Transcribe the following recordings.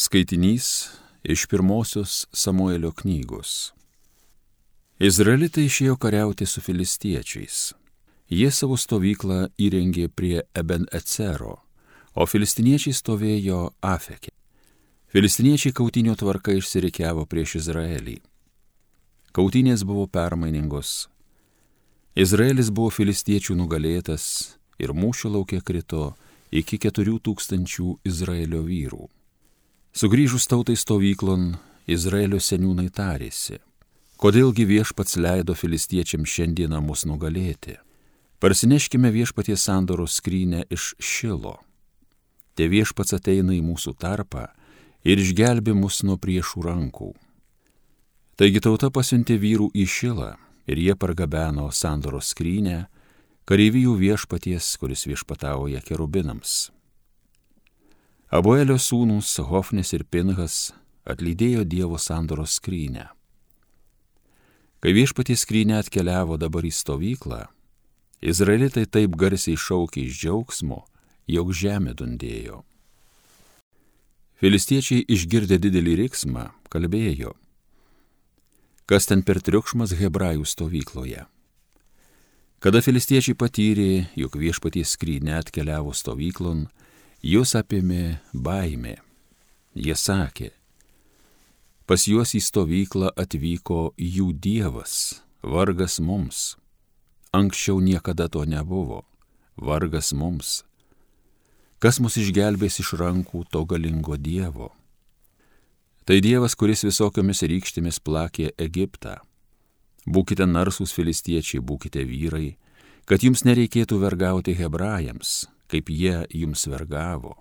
Skaitinys iš pirmosios Samuelio knygos. Izraelitai išėjo kariauti su filistiečiais. Jie savo stovyklą įrengė prie Eben Ecero, o filistiniečiai stovėjo Afeke. Filistiniečiai kautinio tvarka išsirikiavo prieš Izraelį. Kautinės buvo permainingos. Izraelis buvo filistiečių nugalėtas ir mūšio laukia krito iki keturių tūkstančių Izraelio vyrų. Sugryžus tautai stovyklon, Izraelio seniūnai tarėsi, kodėlgi viešpats leido filistiečiams šiandieną mus nugalėti. Parsineškime viešpaties sandoros skrynę iš Šilo. Te viešpats ateina į mūsų tarpą ir išgelbi mus nuo priešų rankų. Taigi tauta pasiuntė vyrų į Šilą ir jie pargabeno sandoros skrynę, kareivijų viešpaties, kuris viešpatauja kerubinams. Abuelio sūnus Hofnis ir Pinhas atlydėjo Dievo sandoros skrynę. Kai viešpatys skrynė atkeliavo dabar į stovyklą, Izraelitai taip garsiai šaukė iš džiaugsmo, jog žemė dundėjo. Filistiečiai išgirdę didelį riksmą kalbėjo, kas ten per triukšmas Hebrajų stovykloje. Kada filistiečiai patyrė, jog viešpaties skrynė atkeliavo stovyklon, Jūs apėmė baimė. Jie sakė, pas juos į stovyklą atvyko jų dievas, vargas mums. Anksčiau niekada to nebuvo, vargas mums. Kas mus išgelbės iš rankų to galingo dievo? Tai dievas, kuris visokiomis rykštėmis plakė Egiptą. Būkite narsūs filistiečiai, būkite vyrai, kad jums nereikėtų vergauti hebrajams, kaip jie jums vergavo.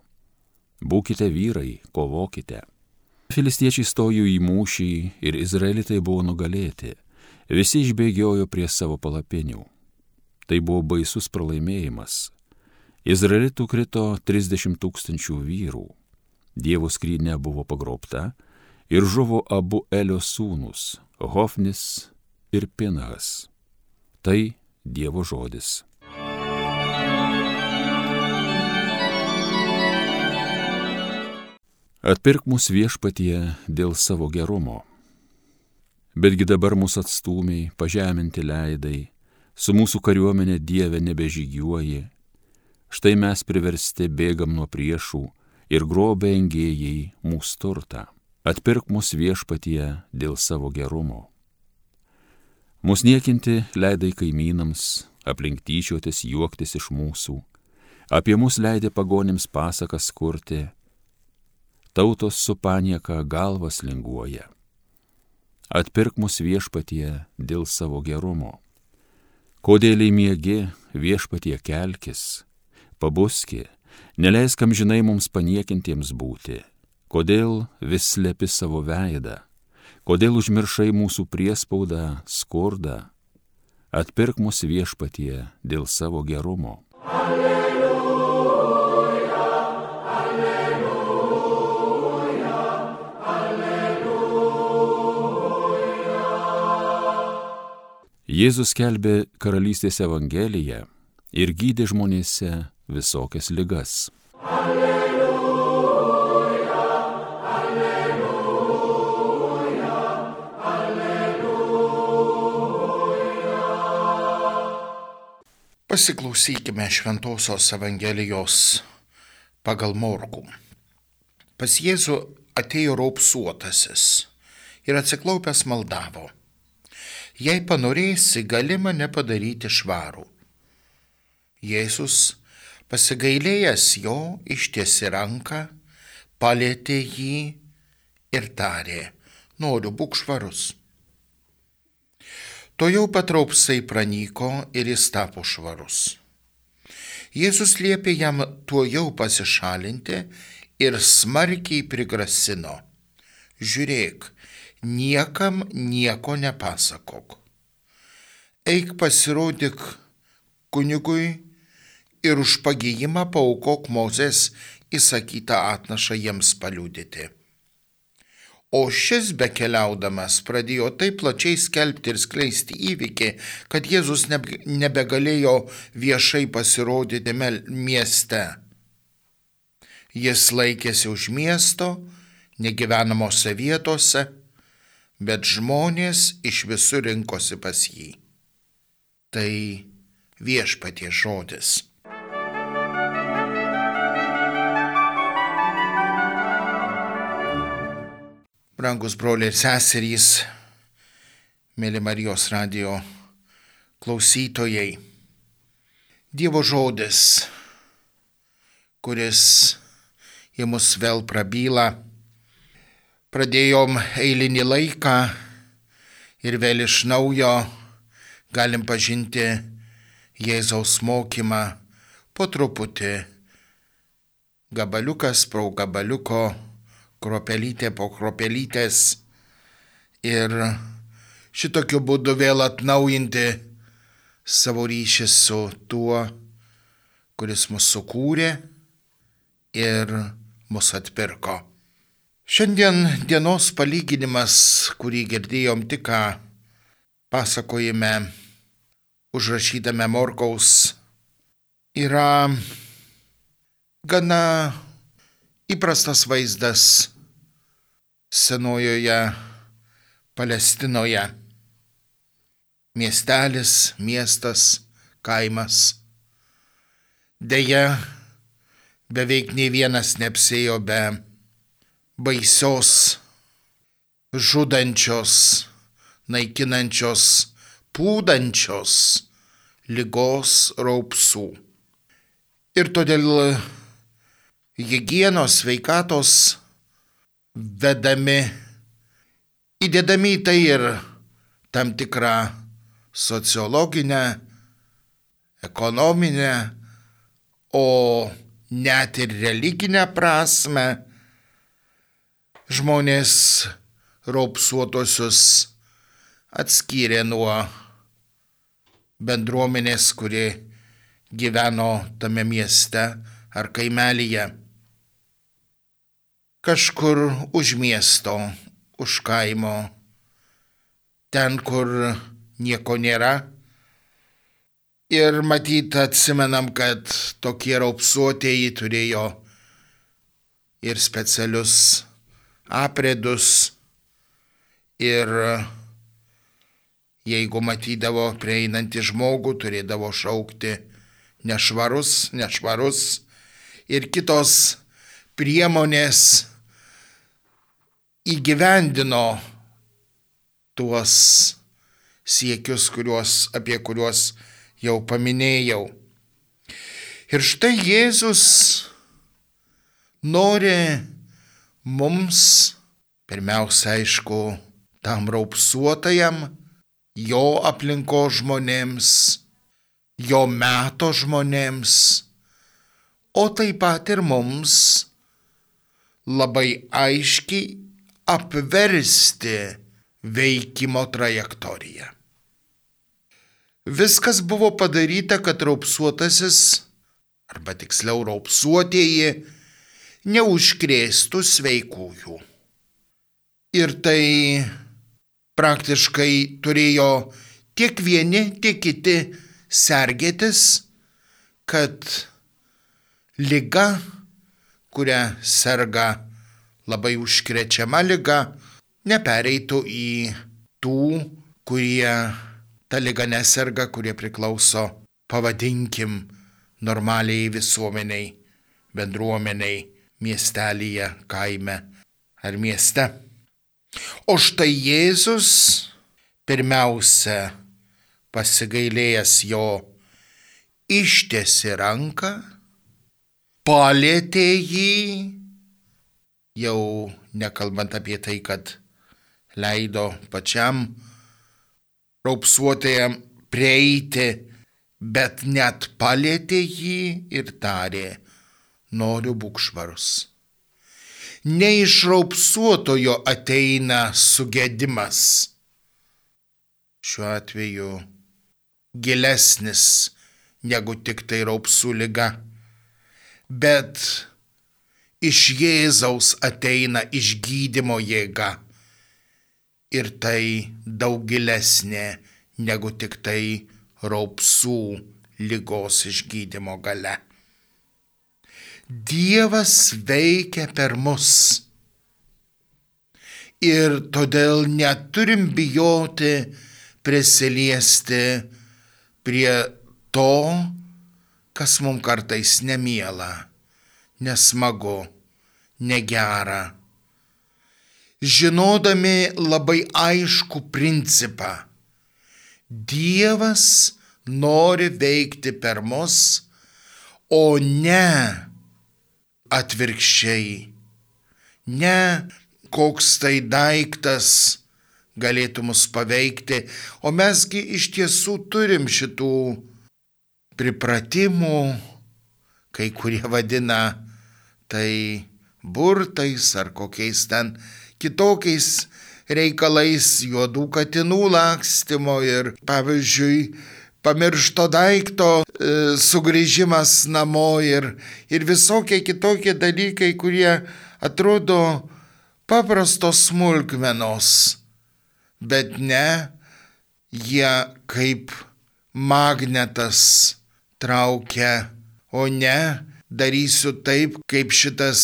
Būkite vyrai, kovokite. Filistiečiai stojo į mūšį ir izraelitai buvo nugalėti. Visi išbėgiojo prie savo palapinių. Tai buvo baisus pralaimėjimas. Izraelitų krito 30 tūkstančių vyrų. Dievo skrynė buvo pagrobta ir žuvo abu Elio sūnus - Hofnis ir Pinhas. Tai Dievo žodis. Atpirk mus viešpatie dėl savo gerumo. Betgi dabar mūsų atstumiai, pažeminti leidai, su mūsų kariuomenė Dieve nebežygiuoji. Štai mes priversti bėgam nuo priešų ir grobė engėjai mūsų turtą. Atpirk mus viešpatie dėl savo gerumo. Mūsų niekinti leidai kaimynams, aplink tyčiotis juoktis iš mūsų, apie mus leidė pagonėms pasakas kurti tautos su panieka galvas linguoja. Atpirk mus viešpatie dėl savo gerumo. Kodėl įmiegi viešpatie kelkis, pabuski, neleiskam žinai mums paniekintiems būti. Kodėl vis slepi savo veidą, kodėl užmiršai mūsų priespaudą, skurdą. Atpirk mus viešpatie dėl savo gerumo. Alleluja. Jėzus kelbė karalystės evangeliją ir gydė žmonėse visokias ligas. Alleluja, alleluja, alleluja. Pasiklausykime Šventojios Evangelijos pagal Morkų. Pas Jėzų atėjo raupsuotasis ir atsiklaupęs maldavo jei panorėsi, gali mane padaryti švarų. Jėzus, pasigailėjęs jo, ištiesi ranką, palėtė jį ir tarė, noriu būk švarus. To jau patraupsai pranyko ir jis tapo švarus. Jėzus liepė jam tuo jau pasišalinti ir smarkiai prigrasino. Žiūrėk, niekam nieko nepasakok. Eik pasirodyk kunigui ir už pagėjimą paukok Mozės įsakytą atnašą jiems paliūdyti. O šis bekeliaudamas pradėjo taip plačiai skelbti ir skleisti įvykį, kad Jėzus nebegalėjo viešai pasirodyti mieste. Jis laikėsi už miesto, negyvenamose vietose, bet žmonės iš visur rinkosi pas jį. Tai viešpatie žodis. Brangus broliai ir seserys, mėly Marijos radio klausytojai, Dievo žodis, kuris į mus vėl prabyla, pradėjom eilinį laiką ir vėl iš naujo galim pažinti Jėzaus mokymą po truputį, gabaliukas pro gabaliuko kropelytė po kropelytės ir šitokiu būdu vėl atnaujinti savo ryšį su tuo, kuris mus sukūrė ir mus atpirko. Šiandien dienos palyginimas, kurį girdėjom tik ką pasakojime užrašytame Morkaus, yra gana įprastas vaizdas senojoje Palestinoje. Miestelis, miestas, kaimas. Deja, beveik nei vienas neapsėjo be baisios, žudančios, naikinančios, pūdančios lygos raupsų. Ir todėl hygienos sveikatos vedami, įdėdami į tai ir tam tikrą sociologinę, ekonominę, o net ir religinę prasme, žmonės raupsuotosius atskyrė nuo bendruomenės, kuri gyveno tame mieste ar kaimelyje kažkur už miesto, už kaimo, ten, kur nieko nėra. Ir matyt, atsimenam, kad tokie raupsuotieji turėjo ir specialius apredus, ir jeigu matydavo prieinantį žmogų, turėdavo šaukti nešvarus, nešvarus ir kitos priemonės įgyvendino tuos siekius, kuriuos, apie kuriuos jau paminėjau. Ir štai Jėzus nori mums, pirmiausia, aišku, tam raupsuotajam, jo aplinko žmonėms, jo meto žmonėms, o taip pat ir mums labai aiškiai apversti veikimo trajektoriją. Viskas buvo padaryta, kad raupsuotasis, arba tiksliau raupsuotieji, neužkrėstų sveikųjų. Ir tai praktiškai turėjo tiek vieni, tiek kiti sergėtis, kad lyga, kurią serga labai užkrečiama lyga, nepereitų į tų, kurie tą lygą neserga, kurie priklauso, pavadinkim, normaliai visuomeniai, bendruomeniai, miestelėje, kaime ar mieste. O štai Jėzus pirmiausia pasigailėjęs jo ištiesi ranką, palėtė jį jau nekalbant apie tai, kad leido pačiam raupsuotėjam prieiti, bet net palėtė jį ir tarė, noriu būk švarus. Ne iš raupsuotojo ateina sugedimas. Šiuo atveju gilesnis negu tik tai raupsų lyga, bet iš Jėzaus ateina išgydymo jėga. Ir tai daug gilesnė negu tik tai raupsų lygos išgydymo gale. Dievas veikia per mus. Ir todėl neturim bijoti prisiliesti prie to, kas mums kartais nemiela, nesmagu, negera. Žinodami labai aišku principą, Dievas nori veikti per mus, o ne atvirkščiai. Ne koks tai daiktas galėtų mus paveikti, o mesgi iš tiesų turim šitų pripratimų, kai kurie vadina tai burtais ar kokiais ten kitokiais reikalais, juodų katinų lakstymo ir, pavyzdžiui, pamiršto daikto e, sugrįžimas namo ir, ir visokie kitokie dalykai, kurie atrodo paprastos smulkmenos, bet ne, jie kaip magnetas traukia, o ne darysiu taip, kaip šitas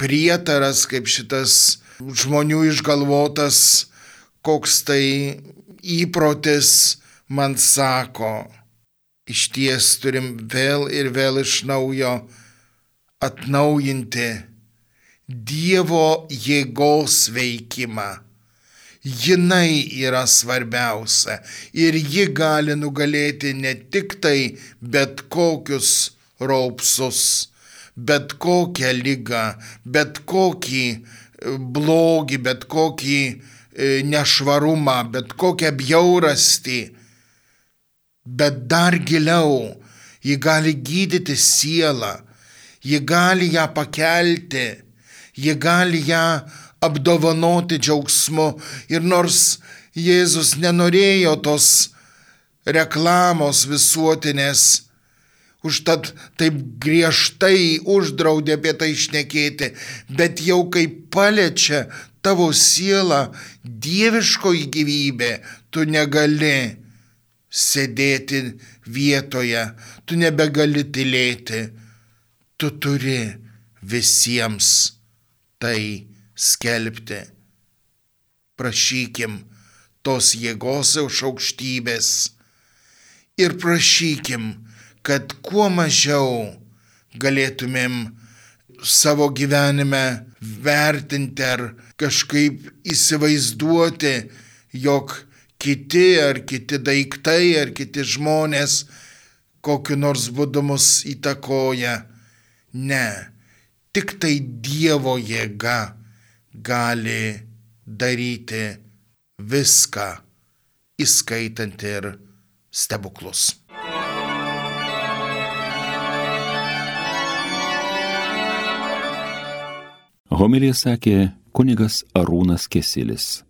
prietaras, kaip šitas žmonių išgalvotas, koks tai įprotis man sako. Iš ties turim vėl ir vėl iš naujo atnaujinti Dievo jėgos veikimą. Jinai yra svarbiausia ir ji gali nugalėti ne tik tai bet kokius raupsus, bet kokią lygą, bet kokį e, blogį, bet kokį e, nešvarumą, bet kokią bjaurastį. Bet dar giliau, ji gali gydyti sielą, ji gali ją pakelti, ji gali ją apdovanoti džiaugsmu. Ir nors Jėzus nenorėjo tos reklamos visuotinės, Užtat taip griežtai uždraudė apie tai išnekėti, bet jau kai paliečia tavo sielą dieviškoji gyvybė, tu negali sėdėti vietoje, tu nebegali tylėti, tu turi visiems tai skelbti. Prašykim tos jėgos iš aukštybės ir prašykim, kad kuo mažiau galėtumėm savo gyvenime vertinti ar kažkaip įsivaizduoti, jog kiti ar kiti daiktai ar kiti žmonės kokiu nors būdu mus įtakoja. Ne, tik tai Dievo jėga gali daryti viską, įskaitant ir stebuklus. Homilija sakė kunigas Arūnas Kesilis.